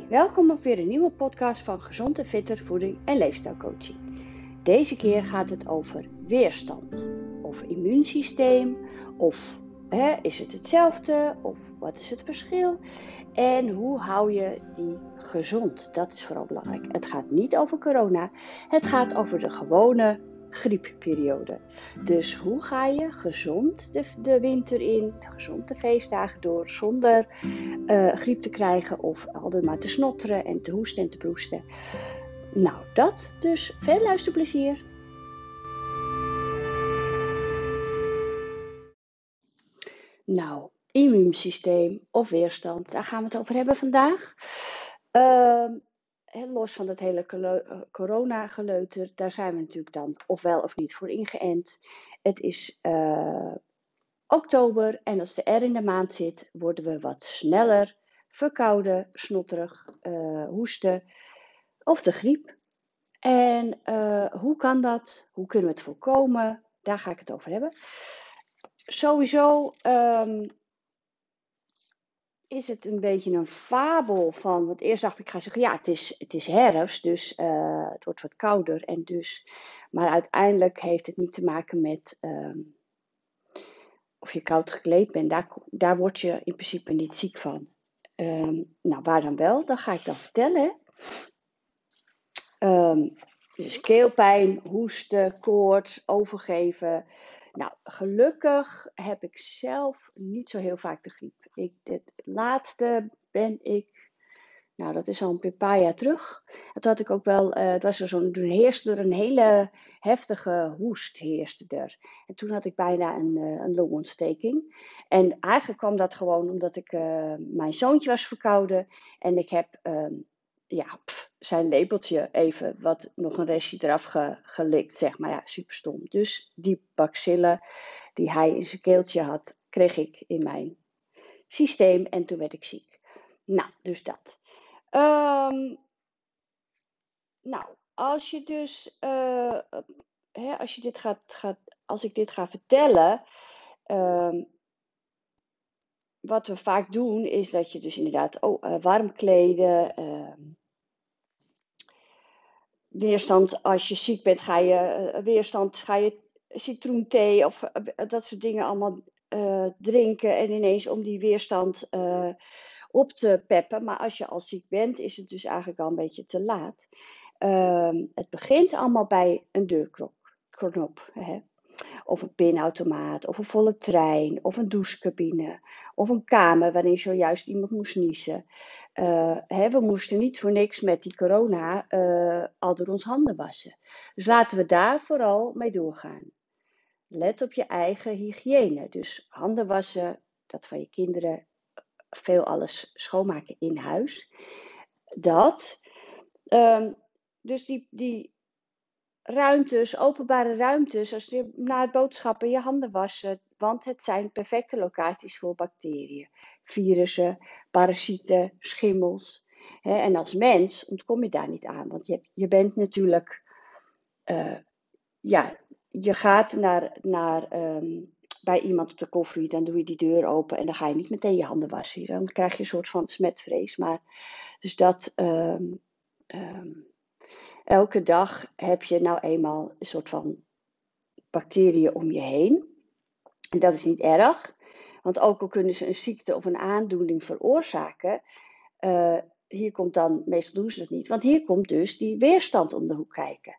Welkom op weer een nieuwe podcast van Gezond en Fitter Voeding en Leefstijlcoaching. Deze keer gaat het over weerstand of immuunsysteem of hè, is het hetzelfde of wat is het verschil en hoe hou je die gezond? Dat is vooral belangrijk. Het gaat niet over corona, het gaat over de gewone griepperiode. Dus hoe ga je gezond de, de winter in, gezond de feestdagen door, zonder uh, griep te krijgen of altijd maar te snotteren en te hoesten en te proesten. Nou, dat dus. Veel luisterplezier. Nou, immuunsysteem of weerstand, daar gaan we het over hebben vandaag. Uh, los van dat hele eh, corona-geleuter, daar zijn we natuurlijk dan ofwel of niet voor ingeënt. Het is uh, oktober en als de R in de maand zit, worden we wat sneller verkouden, snotterig, uh, hoesten of de griep. En hoe kan dat? Hoe kunnen we het voorkomen? Daar ga ik het over hebben. Sowieso um, is het een beetje een fabel van. Want eerst dacht ik, ga zeggen, ja, het is, het is herfst, dus uh, het wordt wat kouder. En dus, maar uiteindelijk heeft het niet te maken met um, of je koud gekleed bent. Daar, daar word je in principe niet ziek van. Um, nou, waar dan wel? Dat ga ik dan vertellen. Um, dus keelpijn, hoesten, koorts, overgeven. Nou, gelukkig heb ik zelf niet zo heel vaak de griep. Ik, laatste ben ik, nou dat is al een paar jaar terug. Had ik ook wel, uh, het was zo'n, toen heerste er een hele heftige hoest heerste er. En toen had ik bijna een, uh, een longontsteking. En eigenlijk kwam dat gewoon omdat ik, uh, mijn zoontje was verkouden. En ik heb, ehm, ja, zijn lepeltje even wat nog een restje eraf ge, gelikt, zeg maar. Ja, super stom. Dus die bacillen die hij in zijn keeltje had, kreeg ik in mijn systeem en toen werd ik ziek. Nou, dus dat. Um, nou, als je dus, uh, hè, als je dit gaat, gaat, als ik dit ga vertellen, um, wat we vaak doen is dat je dus inderdaad oh, uh, warm kleden, uh, weerstand als je ziek bent, ga je uh, weerstand, ga je citroenthee of dat soort dingen allemaal uh, drinken en ineens om die weerstand uh, op te peppen. Maar als je al ziek bent, is het dus eigenlijk al een beetje te laat. Uh, het begint allemaal bij een deurknop. Of een pinautomaat, of een volle trein, of een douchecabine, of een kamer waarin zojuist iemand moest niezen. Uh, hè, we moesten niet voor niks met die corona al door ons handen wassen. Dus laten we daar vooral mee doorgaan. Let op je eigen hygiëne. Dus handen wassen, dat van je kinderen, veel alles schoonmaken in huis. Dat. Um, dus die, die ruimtes, openbare ruimtes, als je na het boodschappen je handen wassen, want het zijn perfecte locaties voor bacteriën, virussen, parasieten, schimmels. en als mens ontkom je daar niet aan, want je, je bent natuurlijk uh, ja, je gaat naar, naar, um, bij iemand op de koffie, dan doe je die deur open en dan ga je niet meteen je handen wassen. Dan krijg je een soort van smetvrees. Maar, dus dat um, um, elke dag heb je nou eenmaal een soort van bacteriën om je heen. En dat is niet erg, want ook al kunnen ze een ziekte of een aandoening veroorzaken, uh, hier komt dan, meestal doen ze dat niet, want hier komt dus die weerstand om de hoek kijken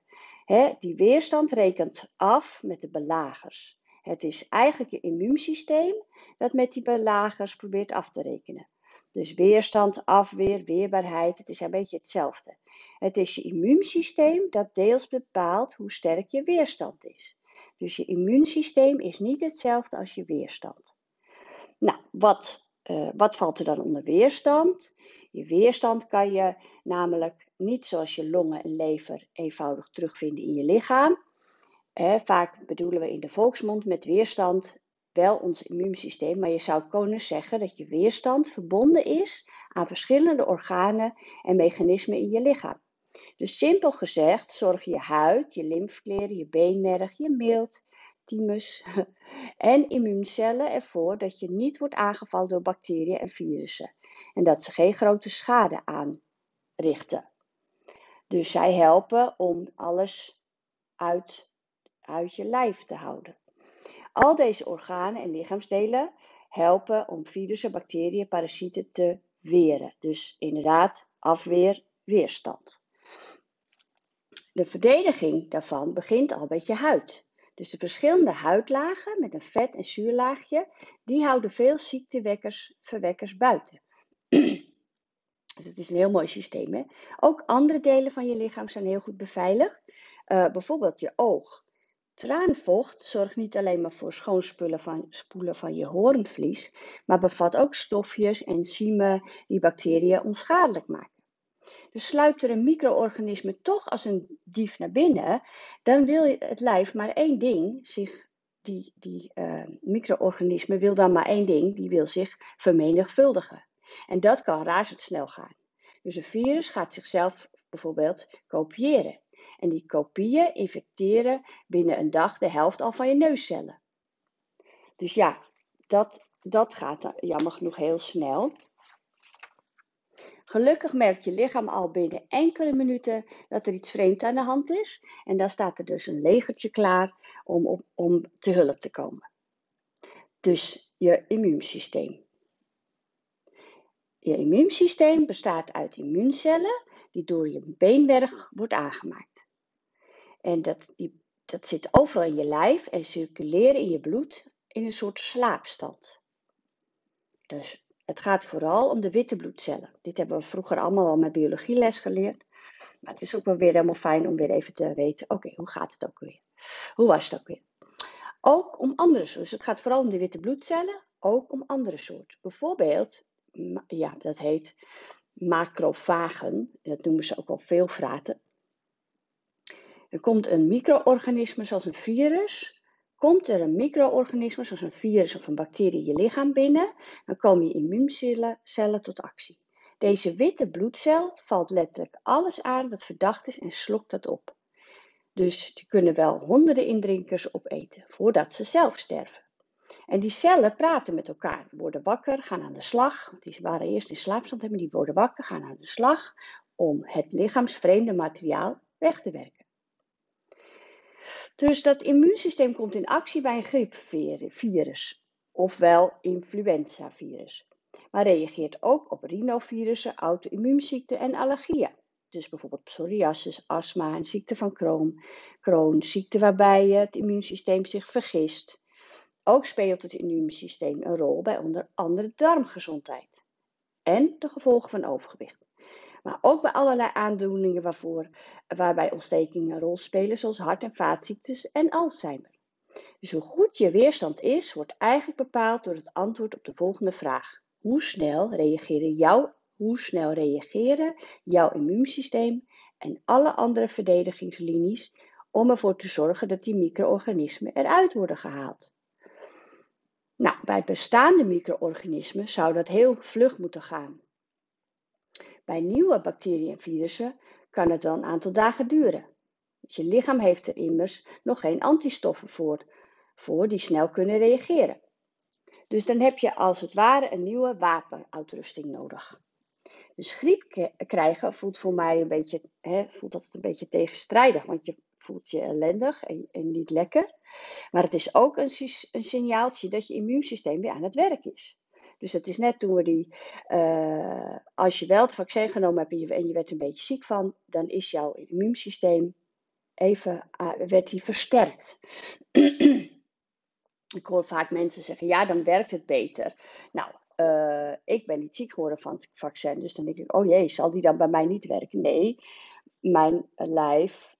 die weerstand rekent af met de belagers. Het is eigenlijk je immuunsysteem dat met die belagers probeert af te rekenen. Dus weerstand, afweer, weerbaarheid, het is een beetje hetzelfde. Het is je immuunsysteem dat deels bepaalt hoe sterk je weerstand is. Dus je immuunsysteem is niet hetzelfde als je weerstand. Nou, wat, uh, wat valt er dan onder weerstand? Je weerstand kan je namelijk niet zoals je longen en lever eenvoudig terugvinden in je lichaam. vaak bedoelen we in de volksmond met weerstand wel ons immuunsysteem, maar je zou kunnen zeggen dat je weerstand verbonden is aan verschillende organen en mechanismen in je lichaam. Dus simpel gezegd zorg je huid, je lymfkleren, je beenmerg, je milt, thymus en immuuncellen ervoor dat je niet wordt aangevallen door bacteriën en virussen en dat ze geen grote schade aan richten. Dus zij helpen om alles uit, uit je lijf te houden. Al deze organen en lichaamsdelen helpen om virussen, bacteriën, parasieten te weren. Dus inderdaad, afweer, weerstand. De verdediging daarvan begint al met je huid. Dus de verschillende huidlagen met een vet- en zuurlaagje, die houden veel ziektewekkers, verwekkers buiten. dus het is een heel mooi systeem. Hè? Ook andere delen van je lichaam zijn heel goed beveiligd. Uh, bijvoorbeeld je oog. Traanvocht zorgt niet alleen maar voor schoonspoelen van, spoelen van je hoornvlies, maar bevat ook stofjes, enzymen die bacteriën onschadelijk maken. Dus sluipt er een micro-organisme toch als een dief naar binnen, dan wil het lijf maar één ding, zich, die, die uh, micro-organisme wil dan maar één ding, die wil zich vermenigvuldigen. En dat kan razendsnel gaan. Dus een virus gaat zichzelf bijvoorbeeld kopiëren. En die kopieën infecteren binnen een dag de helft al van je neuscellen. Dus ja, dat, dat gaat jammer genoeg heel snel. Gelukkig merkt je lichaam al binnen enkele minuten dat er iets vreemd aan de hand is. En dan staat er dus een legertje klaar om, om, om te hulp te komen. Dus je immuunsysteem. Je immuunsysteem bestaat uit immuuncellen die door je beenwerg wordt aangemaakt. En dat, die, dat zit overal in je lijf en circuleren in je bloed in een soort slaapstand. Dus het gaat vooral om de witte bloedcellen. Dit hebben we vroeger allemaal al met biologieles geleerd. Maar het is ook wel weer helemaal fijn om weer even te weten, oké, hoe gaat het ook weer? Hoe was het ook weer? Ook om andere soorten. Dus het gaat vooral om de witte bloedcellen, ook om andere soorten. Bijvoorbeeld, ja, dat heet macrofagen. Dat noemen ze ook wel veelvraten. Er komt een micro-organisme zoals een virus Komt er een micro-organisme, zoals een virus of een bacterie, je lichaam binnen, dan komen je immuuncellen tot actie. Deze witte bloedcel valt letterlijk alles aan wat verdacht is en slokt dat op. Dus die kunnen wel honderden indrinkers opeten voordat ze zelf sterven. En die cellen praten met elkaar, worden wakker, gaan aan de slag. Want die waren eerst in slaapstand, hebben die worden wakker, gaan aan de slag om het lichaamsvreemde materiaal weg te werken. Dus dat immuunsysteem komt in actie bij een griepvirus, ofwel influenzavirus. Maar reageert ook op rhinovirussen, auto-immuunziekten en allergieën. Dus bijvoorbeeld psoriasis, astma en ziekte van Crohn. Crohn, ziekte waarbij het immuunsysteem zich vergist. Ook speelt het immuunsysteem een rol bij onder andere darmgezondheid en de gevolgen van overgewicht. Maar ook bij allerlei aandoeningen waarvoor, waarbij ontstekingen een rol spelen, zoals hart- en vaatziektes en Alzheimer. Dus hoe goed je weerstand is, wordt eigenlijk bepaald door het antwoord op de volgende vraag. Hoe snel reageren jouw, hoe snel reageren jouw immuunsysteem en alle andere verdedigingslinies om ervoor te zorgen dat die micro-organismen eruit worden gehaald? Nou, bij bestaande micro-organismen zou dat heel vlug moeten gaan. Bij nieuwe bacteriën en virussen kan het wel een aantal dagen duren. Dus je lichaam heeft er immers nog geen antistoffen voor, voor die snel kunnen reageren. Dus dan heb je als het ware een nieuwe wapenuitrusting nodig. Dus griep krijgen voelt voor mij een beetje, hè, voelt dat een beetje tegenstrijdig, want je voelt je ellendig en, en niet lekker. Maar het is ook een, een signaaltje dat je immuunsysteem weer aan het werk is. Dus het is net toen we die, uh, als je wel het vaccin genomen hebt en je, werd een beetje ziek van, dan is jouw immuunsysteem even, uh, werd die versterkt. Ik hoor vaak mensen zeggen, ja, dan werkt het beter. Nou, uh, ik ben niet ziek geworden van het vaccin, dus dan denk ik, oh jee, zal die dan bij mij niet werken? Nee, mijn lijf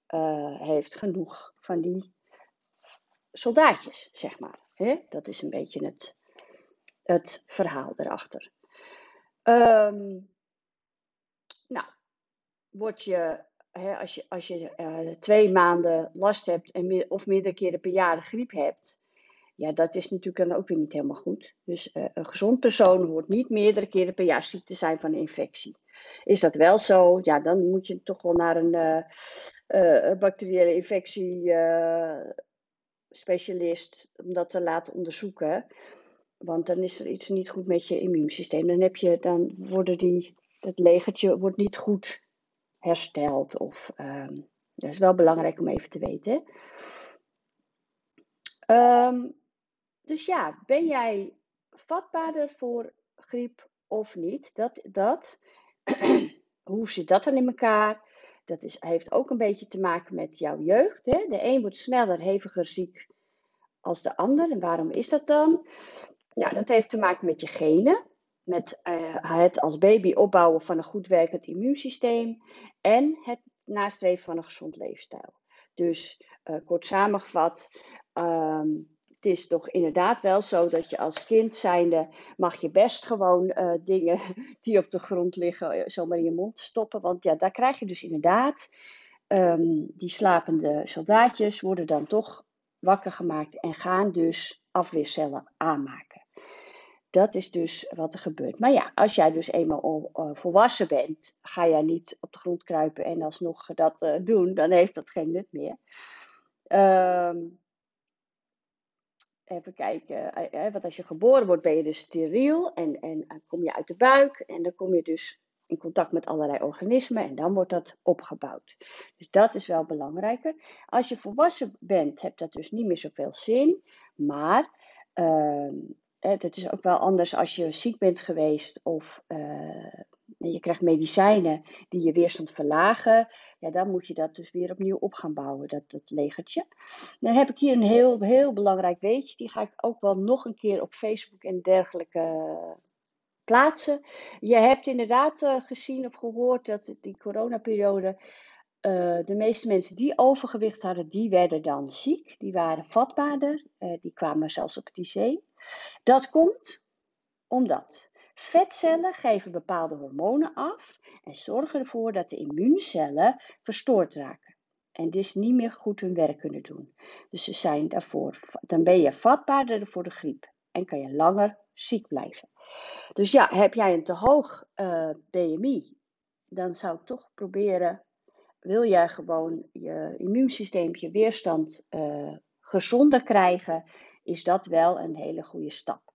heeft genoeg van die soldaatjes, zeg maar. Dat is een beetje het, het verhaal erachter. Um, nou, word je, als je, als je uh, twee maanden last hebt en of meerdere keren per jaar griep hebt, ja, dat is natuurlijk dan ook weer niet helemaal goed. Dus uh, een gezond persoon hoort niet meerdere keren per jaar ziek te zijn van een infectie. Is dat wel zo? Ja, dan moet je toch wel naar een uh, bacteriële infectie specialist om dat te laten onderzoeken. Want dan is er iets niet goed met je immuunsysteem. Dan, heb je, dan worden die, het legertje wordt niet goed herstelt. Of, ehm, dat is wel belangrijk om even te weten. Ehm, dus ja, ben jij vatbaarder voor griep of niet? Dat, dat. Hoe zit dat dan in elkaar? Dat is, heeft ook een beetje te maken met jouw jeugd. Hè? De een wordt sneller, heviger ziek als de ander. En waarom is dat dan? Ja, dat heeft te maken met je genen. Met uh, het als baby opbouwen van een goed werkend immuunsysteem. En het nastreven van een gezond leefstijl. Dus uh, kort samengevat, um, is toch inderdaad wel zo dat je als kind zijnde mag je best gewoon uh, dingen die op de grond liggen zomaar in je mond stoppen. Want ja, daar krijg je dus inderdaad, um, die slapende soldaatjes worden dan toch wakker gemaakt en gaan dus afweercellen aanmaken. Dat is dus wat er gebeurt. Maar ja, als jij dus eenmaal uh, volwassen bent, ga jij niet op de grond kruipen en alsnog dat doen, dan heeft dat geen nut meer. Um, even kijken, uh, want als je geboren wordt ben je dus steriel en, en kom je uit de buik en dan kom je dus in contact met allerlei organismen en dan wordt dat opgebouwd. Dus dat is wel belangrijker. Als je volwassen bent, heeft dat dus niet meer zoveel zin, maar uh, het is ook wel anders als je ziek bent geweest of je krijgt medicijnen die je weerstand verlagen. Ja, dan moet je dat dus weer opnieuw op gaan bouwen, dat, dat legertje. Dan heb ik hier een heel, heel belangrijk weetje. Die ga ik ook wel nog een keer op Facebook en dergelijke plaatsen. Je hebt inderdaad uh, gezien of gehoord dat die coronaperiode uh, de meeste mensen die overgewicht hadden, die werden dan ziek. Die waren vatbaarder. Die kwamen zelfs op het IC. Dat komt omdat vetcellen geven bepaalde hormonen af en zorgen ervoor dat de immuuncellen verstoord raken. En dus niet meer goed hun werk kunnen doen. Dus ze zijn daarvoor, dan ben je vatbaarder voor de griep en kan je langer ziek blijven. Dus ja, heb jij een te hoog eh, BMI, dan zou ik toch proberen, wil jij gewoon je immuunsysteem, je weerstand uh, gezonder krijgen, is dat wel een hele goede stap.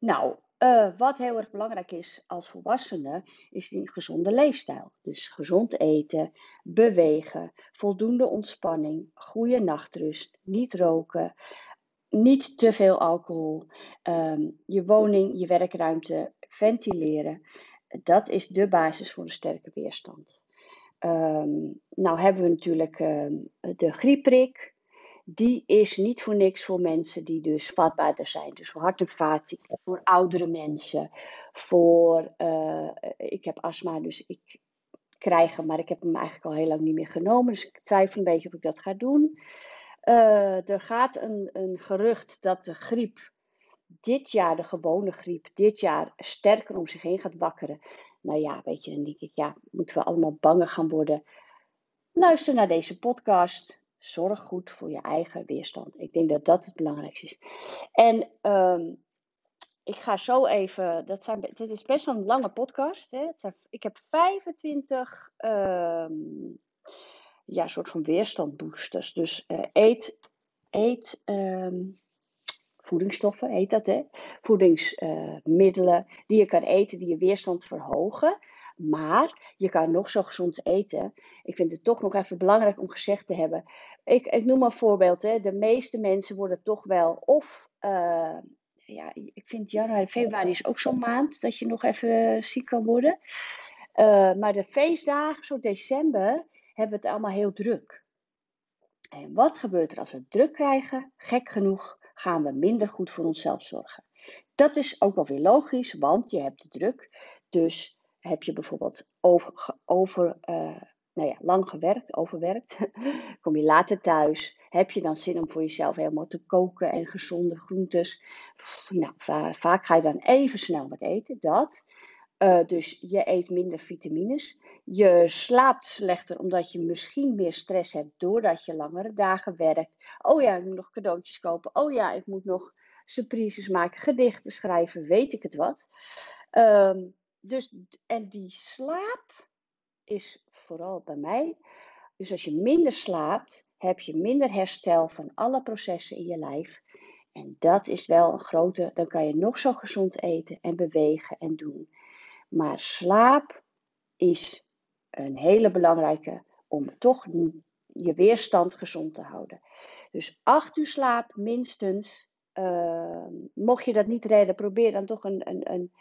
Nou, uh, wat heel erg belangrijk is als volwassene, is die gezonde leefstijl. Dus gezond eten, bewegen, voldoende ontspanning, goede nachtrust, niet roken, niet te veel alcohol, um, je woning, je werkruimte ventileren. Dat is de basis voor een sterke weerstand. Um, nou hebben we natuurlijk um, de griepprik. Die is niet voor niks voor mensen die dus vatbaarder zijn. Dus voor hart- en vaatziekten, voor oudere mensen, voor, uh, ik heb astma, dus ik krijg hem, maar ik heb hem eigenlijk al heel lang niet meer genomen. Dus ik twijfel een beetje of ik dat ga doen. Uh, er gaat een, een gerucht dat de griep dit jaar, de gewone griep, dit jaar sterker om zich heen gaat wakkeren. Nou ja, weet je, dan denk ik, ja, moeten we allemaal banger gaan worden. Luister naar deze podcast. Zorg goed voor je eigen weerstand. Ik denk dat dat het belangrijkste is. En um, ik ga zo even. Dat, zijn, dit is best wel een lange podcast. Hè? Ik heb 25 um, ja, soort van weerstandboosters. Dus uh, eet, eet um, voedingsstoffen, heet dat hè? Voedingsmiddelen uh, die je kan eten, die je weerstand verhogen. Maar je kan nog zo gezond eten. Ik vind het toch nog even belangrijk om gezegd te hebben. Ik, ik noem een voorbeeld. Hè. De meeste mensen worden toch wel of. Uh, ja, ik vind januari, februari is ook zo'n maand dat je nog even ziek kan worden. Uh, maar de feestdagen, zo december, hebben we het allemaal heel druk. En wat gebeurt er als we druk krijgen? Gek genoeg gaan we minder goed voor onszelf zorgen. Dat is ook wel weer logisch, want je hebt de druk. Dus heb je bijvoorbeeld over, over uh, nou ja, lang gewerkt, overwerkt, kom je later thuis, heb je dan zin om voor jezelf helemaal te koken en gezonde groentes. Nou, vaak ga je dan even snel wat eten, dat. Uh, dus je eet minder vitamines. Je slaapt slechter omdat je misschien meer stress hebt doordat je langere dagen werkt. Oh ja, ik moet nog cadeautjes kopen. Oh ja, ik moet nog surprises maken, gedichten schrijven, weet ik het wat. Um, dus, en die slaap is vooral bij mij. Dus als je minder slaapt, heb je minder herstel van alle processen in je lijf. En dat is wel een grote. Dan kan je nog zo gezond eten en bewegen en doen. Maar slaap is een hele belangrijke om toch je weerstand gezond te houden. Dus acht uur slaap minstens. Ehm, mocht je dat niet redden, probeer dan toch een, een, een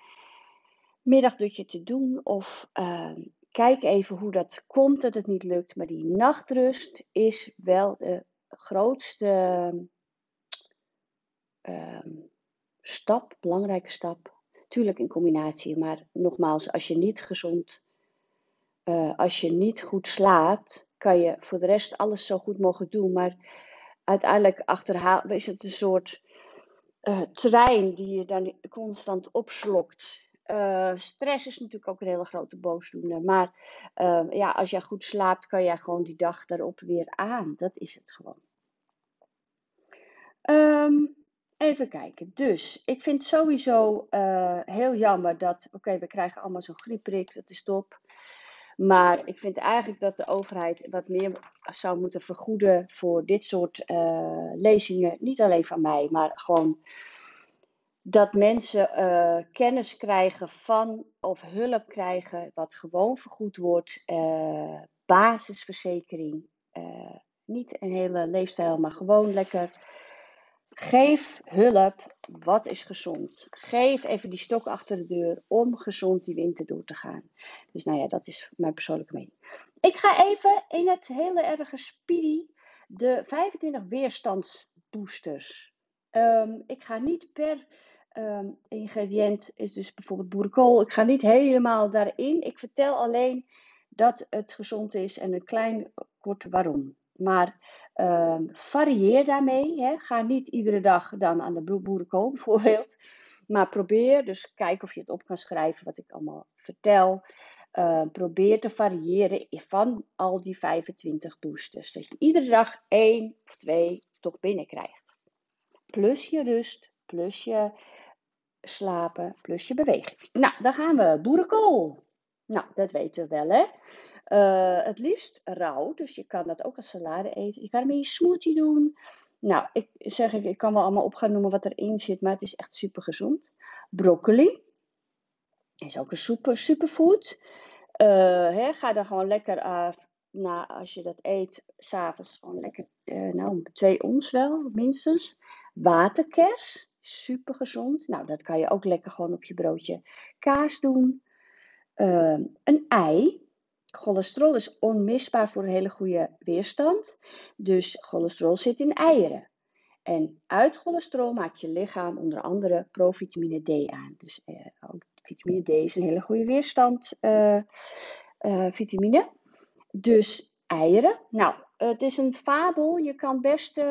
middagdutje te doen. Of ehm, kijk even hoe dat komt dat het niet lukt. Maar die nachtrust is wel de grootste ehm, stap, belangrijke stap. Tuurlijk in combinatie, maar nogmaals, als je niet gezond, uh, als je niet goed slaapt, kan je voor de rest alles zo goed mogelijk doen. Maar uiteindelijk achterhaal is het een soort uh, trein die je dan constant opslokt. Uh, stress is natuurlijk ook een hele grote boosdoener. Maar uh, ja, als jij goed slaapt, kan jij gewoon die dag daarop weer aan. Dat is het gewoon. Um, even kijken. Dus, ik vind sowieso uh, heel jammer dat... Oké, we krijgen allemaal zo'n griepprik, dat is top. Maar ik vind eigenlijk dat de overheid wat meer zou moeten vergoeden voor dit soort uh, lezingen. Niet alleen van mij, maar gewoon dat mensen uh, kennis krijgen van of hulp krijgen wat gewoon vergoed wordt. Uh, basisverzekering. niet een hele leefstijl, maar gewoon lekker Geef hulp. Wat is gezond? Geef even die stok achter de deur om gezond die winter door te gaan. Dus nou ja, dat is mijn persoonlijke mening. Ik ga even in het hele erge speedy de 25 weerstandsboosters. Um, ik ga niet per um, ingrediënt, is dus bijvoorbeeld boerenkool. Ik ga niet helemaal daarin. Ik vertel alleen dat het gezond is en een klein kort waarom. Maar uh, varieer daarmee. Hè. Ga niet iedere dag dan aan de boerenkool bijvoorbeeld. Maar probeer, dus kijk of je het op kan schrijven wat ik allemaal vertel. Uh, probeer te variëren van al die 25 boosters. Dat je iedere dag één of twee toch binnenkrijgt. Plus je rust, plus je slapen, plus je beweging. Nou, dan gaan we. Boerenkool. Nou, dat weten we wel hè. Uh, het liefst rauw, dus je kan dat ook als salade eten. Je kan ermee een smoothie doen. Nou, ik zeg ik, ik kan wel allemaal op gaan noemen wat erin zit, maar het is echt super gezond. Broccoli is ook een super, superfood. Uh, hè, ga dan gewoon lekker, uh, na, als je dat eet, s'avonds gewoon lekker, uh, nou, twee ons wel, minstens. Waterkers, super gezond. Nou, dat kan je ook lekker gewoon op je broodje kaas doen. een ei, Cholesterol is onmisbaar voor een hele goede weerstand. Dus cholesterol zit in eieren. En uit cholesterol maakt je lichaam onder andere provitamine D aan. Dus eh, ook vitamine D is een hele goede weerstand uh, uh, vitamine. Dus eieren. Nou, het is een fabel. Je kan best, uh,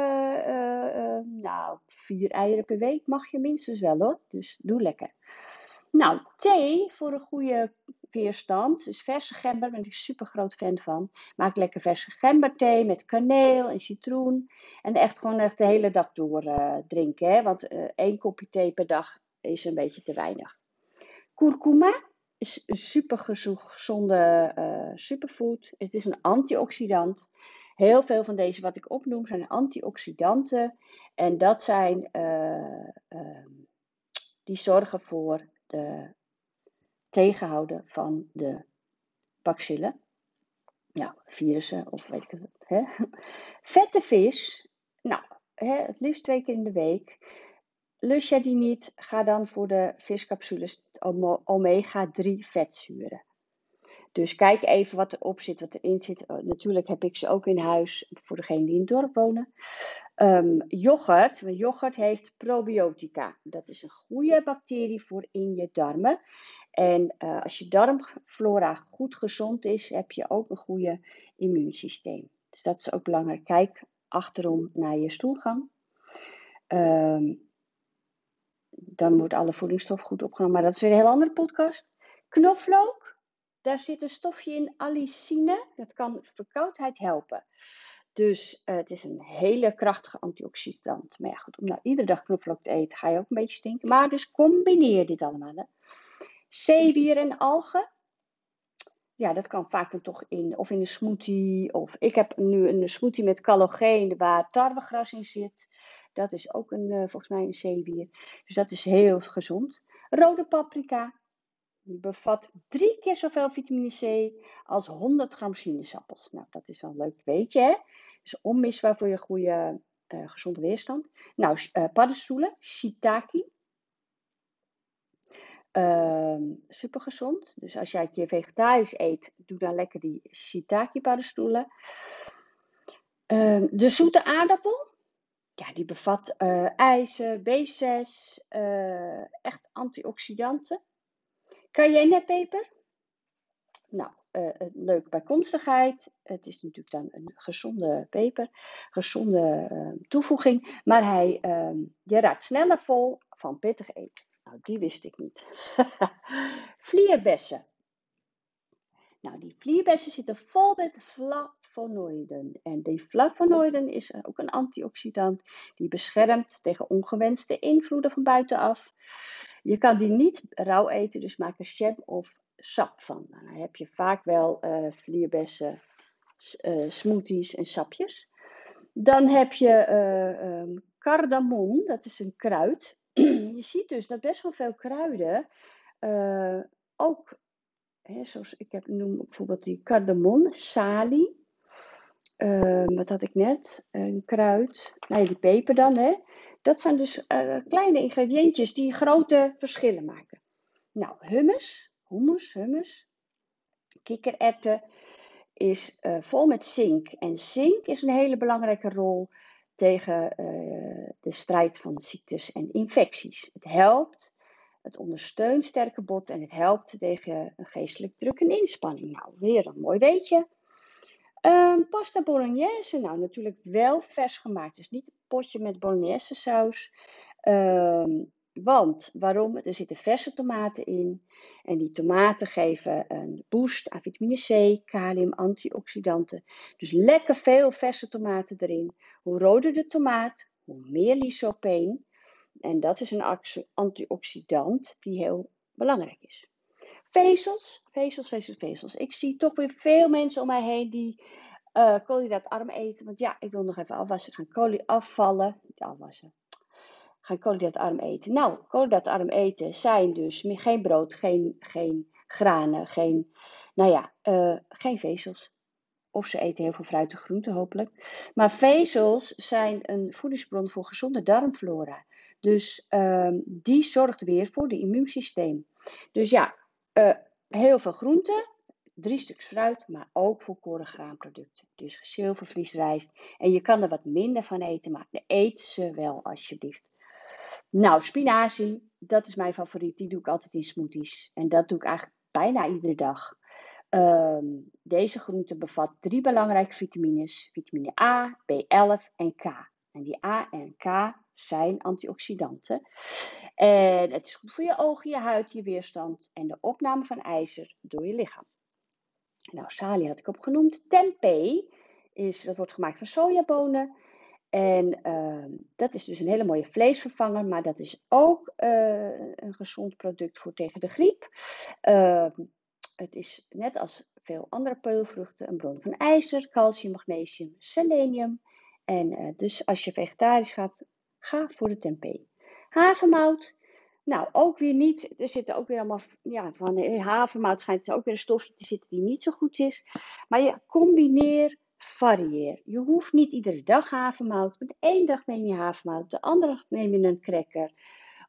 nou, vier eieren per week mag je minstens wel hoor. Dus doe lekker. Nou, thee voor een goede weerstand. Dus verse gember, ben ik super groot fan van. Maak lekker verse gemberthee met kaneel en citroen. En echt gewoon echt de hele dag door drinken. Hè? Want één kopje thee per dag is een beetje te weinig. Kurkuma is een super gezonde uh, superfood. Het is een antioxidant. Heel veel van deze wat ik opnoem zijn antioxidanten. En dat zijn, ehm, die zorgen voor de tegenhouden van de bacillen. Ja, virussen of weet ik het. Hè? Vette vis, nou, hè, het liefst twee keer in de week. Lust jij die niet, ga dan voor de viscapsules omega-3 vetzuren. Dus kijk even wat erop zit, wat erin zit. Uh, natuurlijk heb ik ze ook in huis voor degenen die in het dorp wonen. Um, yoghurt. Yoghurt heeft probiotica. Dat is een goede bacterie voor in je darmen. En uh, als je darmflora goed gezond is, heb je ook een goede immuunsysteem. Dus dat is ook belangrijk. Kijk achterom naar je stoelgang. Um, dan wordt alle voedingsstof goed opgenomen. Maar dat is weer een heel andere podcast. Knoflook. Daar zit een stofje in, allicine. Dat kan verkoudheid helpen. Dus uh, het is een hele krachtige antioxidant. Maar ja, goed, om nou iedere dag knoflook te eten, ga je ook een beetje stinken. Maar dus combineer dit allemaal. Hè. Zeewier en algen. Ja, dat kan vaak dan toch in, of in een smoothie. Of ik heb nu een smoothie met collageen waar tarwegras in zit. Dat is ook een, uh, volgens mij een zeewier. Dus dat is heel gezond. Rode paprika, Die bevat drie keer zoveel vitamine C als 100 gram sinaasappels. Nou, dat is wel een leuk weetje, hè? Dus onmisbaar voor je goede, uh, gezonde weerstand. Nou, uh, paddenstoelen, shiitake. Uh, super gezond. Dus als jij een keer vegetarisch eet, doe dan lekker die shiitake paddenstoelen. Ehm, de zoete aardappel. Ja, die bevat uh, ijzer, B6, echt antioxidanten. Cayennepeper. Nou, uh, leuke bijkomstigheid. Het is natuurlijk dan een gezonde peper, gezonde uh, toevoeging. Maar hij, uh, je raakt sneller vol van pittig eten. Nou, die wist ik niet. Vlierbessen. Nou, die vlierbessen zitten vol met flavonoïden. En die flavonoïden is ook een antioxidant die beschermt tegen ongewenste invloeden van buitenaf. Je kan die niet rauw eten, dus maak er jam of sap van. Nou, dan heb je vaak wel uh, vlierbessen, uh, smoothies en sapjes. Dan heb je uh, um, cardamom, dat is een kruid. je ziet dus dat best wel veel kruiden ook, hè, zoals ik heb, noem bijvoorbeeld die cardamom, salie. wat had ik net? Een kruid. Nee, die peper dan, hè. Dat zijn dus uh, kleine ingrediëntjes die grote verschillen maken. Nou, hummus, hummus, hummus, kikkererwten is uh, vol met zink. En zink is een hele belangrijke rol tegen uh, de strijd van ziektes en infecties. Het helpt, het ondersteunt sterke bot en het helpt tegen geestelijk druk en inspanning. Nou, weer een mooi weetje. Um, pasta bolognese, nou natuurlijk wel vers gemaakt. Dus niet een potje met bolognese saus. Um, want, waarom? Er zitten verse tomaten in. En die tomaten geven een boost aan vitamine C, kalium, antioxidanten. Dus lekker veel verse tomaten erin. Hoe roder de tomaat, hoe meer lysopeen. En dat is een antioxidant die heel belangrijk is. Vezels, vezels, vezels, vezels. Ik zie toch weer veel mensen om mij heen die uh, koolhydraatarm eten. Want ja, ik wil nog even afwassen. Gaan kolie afvallen. Niet afwassen. Gaan koolhydraatarm eten. Nou, koolhydraatarm eten zijn dus geen brood, geen, geen granen, geen, nou ja, uh, geen vezels. Of ze eten heel veel fruit en groenten hopelijk. Maar vezels zijn een voedingsbron voor gezonde darmflora. Dus uh, die zorgt weer voor het immuunsysteem. Dus ja, uh, heel veel groenten, drie stuks fruit, maar ook volkoren graanproducten. Dus zilvervlies, rijst. En je kan er wat minder van eten, maar eet ze wel alsjeblieft. Nou, spinazie, dat is mijn favoriet. Die doe ik altijd in smoothies. En dat doe ik eigenlijk bijna iedere dag. Um, deze groente bevat drie belangrijke vitamines: vitamine A, B11 en K. En die A en K zijn antioxidanten. En het is goed voor je ogen, je huid, je weerstand en de opname van ijzer door je lichaam. Nou, sali had ik opgenoemd. Tempeh, is, dat wordt gemaakt van sojabonen. En uh, dat is dus een hele mooie vleesvervanger, maar dat is ook uh, een gezond product voor tegen de griep. Uh, het is net als veel andere peulvruchten een bron van ijzer, calcium, magnesium, selenium. En eh, dus als je vegetarisch gaat, ga voor de tempeh. Havermout, nou, ook weer niet. Er zitten ook weer allemaal, ja, van de havermout schijnt er ook weer een stofje te zitten die niet zo goed is. Maar ja, combineer, varieer. Je hoeft niet iedere dag havermout. De één dag neem je havermout, de andere dag neem je een cracker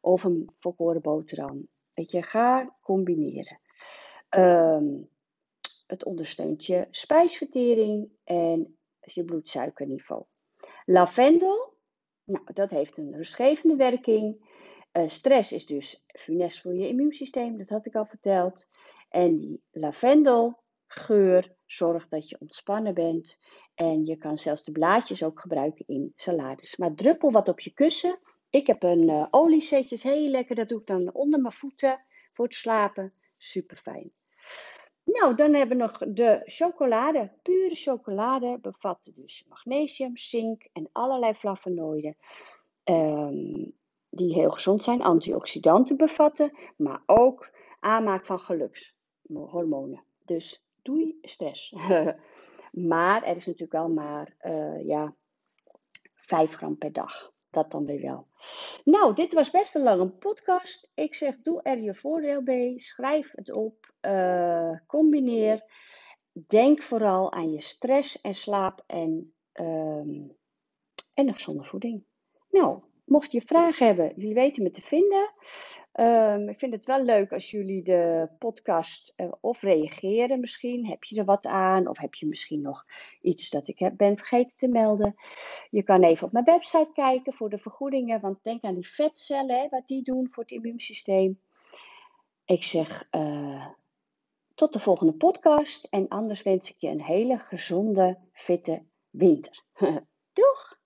of een volkoren boterham. Weet je, ga combineren. Um, het ondersteunt je spijsvertering en je bloedsuikerniveau. Lavendel, nou, dat heeft een rustgevende werking. Uh, stress is dus funest voor je immuunsysteem, dat had ik al verteld. En die lavendelgeur zorgt dat je ontspannen bent. En je kan zelfs de blaadjes ook gebruiken in salades. Maar druppel wat op je kussen. Ik heb een uh, heel lekker. Dat doe ik dan onder mijn voeten voor het slapen. Super fijn. Nou, dan hebben we nog de chocolade. Pure chocolade bevat dus magnesium, zink en allerlei flavonoïden. Um, die heel gezond zijn, antioxidanten bevatten, maar ook aanmaak van gelukshormonen. Dus doei stress. maar er is natuurlijk wel maar uh, ja, 5 gram per dag. dat dan weer wel. Nou, dit was best een lange podcast. Ik zeg, doe er je voordeel mee. Schrijf het op. Uh, combineer. Denk vooral aan je stress en slaap en, um, en een gezonde voeding. Nou, mocht je vragen hebben, jullie weten me te vinden. Um, ik vind het wel leuk als jullie de podcast uh, of reageren misschien. Heb je er wat aan? Of heb je misschien nog iets dat ik heb, ben vergeten te melden? Je kan even op mijn website kijken voor de vergoedingen. Want denk aan die vetcellen, hè, wat die doen voor het immuunsysteem. Ik zeg uh, tot de volgende podcast. En anders wens ik je een hele gezonde, fitte winter. Doeg!